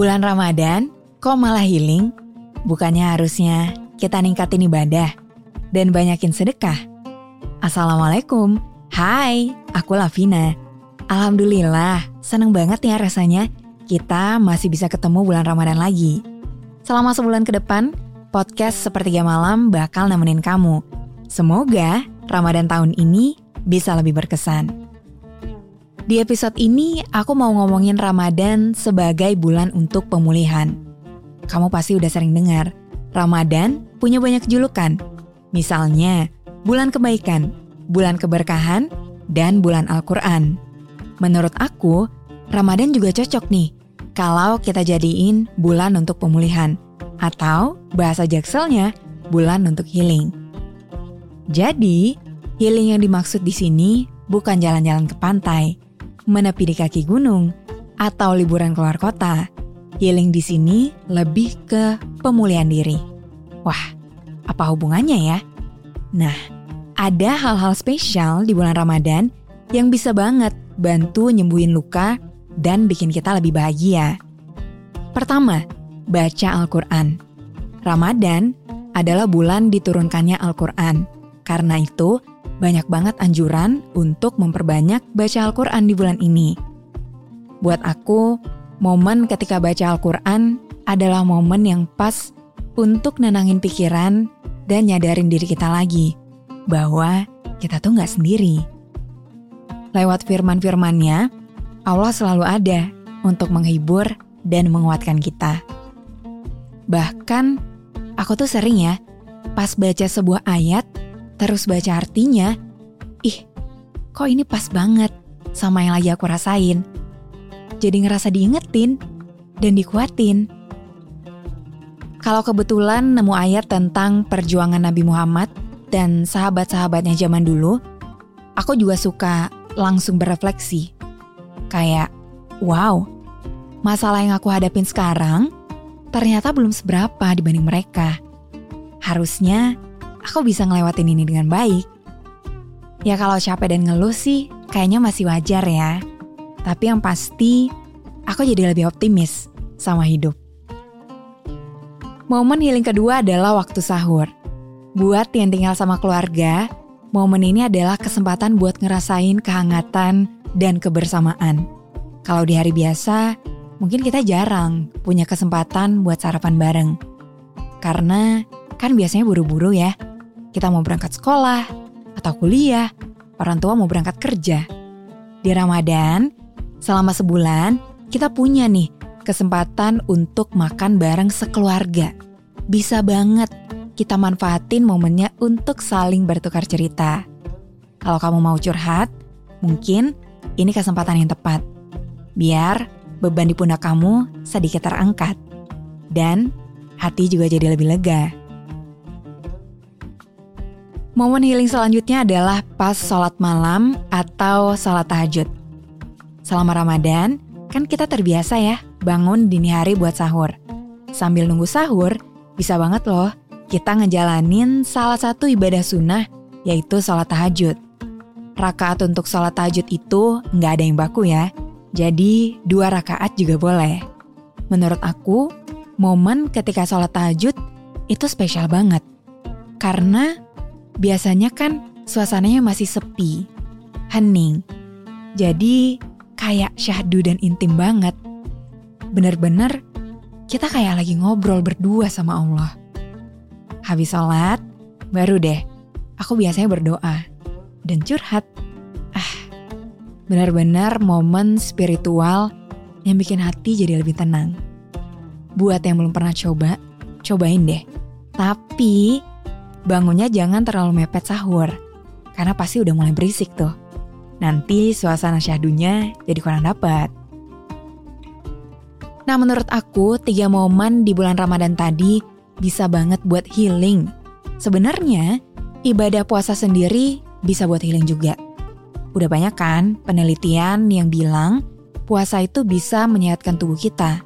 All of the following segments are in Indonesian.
Bulan Ramadan, kok malah healing? Bukannya harusnya kita ningkatin ibadah dan banyakin sedekah? Assalamualaikum, hai, aku Lavina. Alhamdulillah, seneng banget ya rasanya kita masih bisa ketemu bulan Ramadan lagi. Selama sebulan ke depan, podcast Sepertiga Malam bakal nemenin kamu. Semoga Ramadan tahun ini bisa lebih berkesan. Di episode ini, aku mau ngomongin Ramadan sebagai bulan untuk pemulihan. Kamu pasti udah sering dengar, Ramadan punya banyak julukan. Misalnya, bulan kebaikan, bulan keberkahan, dan bulan Al-Quran. Menurut aku, Ramadan juga cocok nih kalau kita jadiin bulan untuk pemulihan, atau bahasa jakselnya, bulan untuk healing. Jadi, healing yang dimaksud di sini bukan jalan-jalan ke pantai, menepi di kaki gunung, atau liburan keluar kota. Healing di sini lebih ke pemulihan diri. Wah, apa hubungannya ya? Nah, ada hal-hal spesial di bulan Ramadan yang bisa banget bantu nyembuhin luka dan bikin kita lebih bahagia. Pertama, baca Al-Quran. Ramadan adalah bulan diturunkannya Al-Quran. Karena itu, banyak banget anjuran untuk memperbanyak baca Al-Quran di bulan ini. Buat aku, momen ketika baca Al-Quran adalah momen yang pas untuk nenangin pikiran dan nyadarin diri kita lagi bahwa kita tuh nggak sendiri. Lewat firman-firmannya, Allah selalu ada untuk menghibur dan menguatkan kita. Bahkan, aku tuh sering ya, pas baca sebuah ayat, terus baca artinya, ih, kok ini pas banget sama yang lagi aku rasain. Jadi ngerasa diingetin dan dikuatin. Kalau kebetulan nemu ayat tentang perjuangan Nabi Muhammad dan sahabat-sahabatnya zaman dulu, aku juga suka langsung berefleksi. Kayak, wow, masalah yang aku hadapin sekarang ternyata belum seberapa dibanding mereka. Harusnya aku bisa ngelewatin ini dengan baik. Ya kalau capek dan ngeluh sih kayaknya masih wajar ya. Tapi yang pasti aku jadi lebih optimis sama hidup. Momen healing kedua adalah waktu sahur. Buat yang tinggal sama keluarga, momen ini adalah kesempatan buat ngerasain kehangatan dan kebersamaan. Kalau di hari biasa, mungkin kita jarang punya kesempatan buat sarapan bareng. Karena kan biasanya buru-buru ya kita mau berangkat sekolah atau kuliah, orang tua mau berangkat kerja. Di Ramadan, selama sebulan, kita punya nih kesempatan untuk makan bareng sekeluarga. Bisa banget kita manfaatin momennya untuk saling bertukar cerita. Kalau kamu mau curhat, mungkin ini kesempatan yang tepat. Biar beban di pundak kamu sedikit terangkat. Dan hati juga jadi lebih lega. Momen healing selanjutnya adalah pas sholat malam atau sholat tahajud. Selama Ramadan, kan kita terbiasa ya bangun dini hari buat sahur. Sambil nunggu sahur, bisa banget loh kita ngejalanin salah satu ibadah sunnah yaitu sholat tahajud. Rakaat untuk sholat tahajud itu nggak ada yang baku ya, jadi dua rakaat juga boleh. Menurut aku, momen ketika sholat tahajud itu spesial banget. Karena biasanya kan suasananya masih sepi, hening. Jadi kayak syahdu dan intim banget. Bener-bener kita kayak lagi ngobrol berdua sama Allah. Habis sholat, baru deh aku biasanya berdoa dan curhat. Ah, benar-benar momen spiritual yang bikin hati jadi lebih tenang. Buat yang belum pernah coba, cobain deh. Tapi bangunnya jangan terlalu mepet sahur, karena pasti udah mulai berisik tuh. Nanti suasana syahdunya jadi kurang dapat. Nah menurut aku, tiga momen di bulan Ramadan tadi bisa banget buat healing. Sebenarnya, ibadah puasa sendiri bisa buat healing juga. Udah banyak kan penelitian yang bilang puasa itu bisa menyehatkan tubuh kita.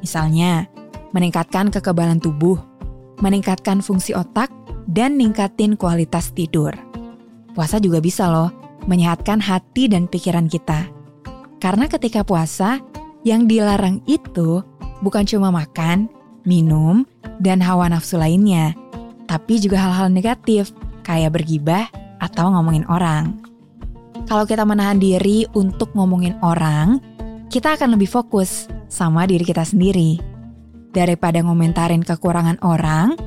Misalnya, meningkatkan kekebalan tubuh, meningkatkan fungsi otak, dan ningkatin kualitas tidur. Puasa juga bisa loh menyehatkan hati dan pikiran kita. Karena ketika puasa, yang dilarang itu bukan cuma makan, minum, dan hawa nafsu lainnya, tapi juga hal-hal negatif kayak bergibah atau ngomongin orang. Kalau kita menahan diri untuk ngomongin orang, kita akan lebih fokus sama diri kita sendiri. Daripada ngomentarin kekurangan orang,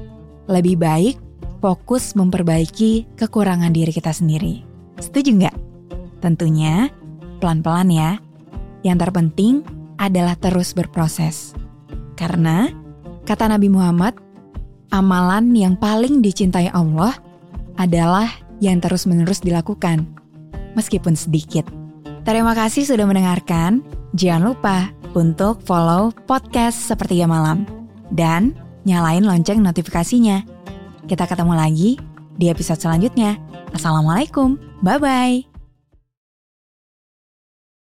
lebih baik fokus memperbaiki kekurangan diri kita sendiri. Setuju nggak? Tentunya pelan-pelan ya. Yang terpenting adalah terus berproses. Karena, kata Nabi Muhammad, amalan yang paling dicintai Allah adalah yang terus-menerus dilakukan, meskipun sedikit. Terima kasih sudah mendengarkan. Jangan lupa untuk follow podcast Sepertiga Malam dan nyalain lonceng notifikasinya. Kita ketemu lagi di episode selanjutnya. Assalamualaikum, bye-bye.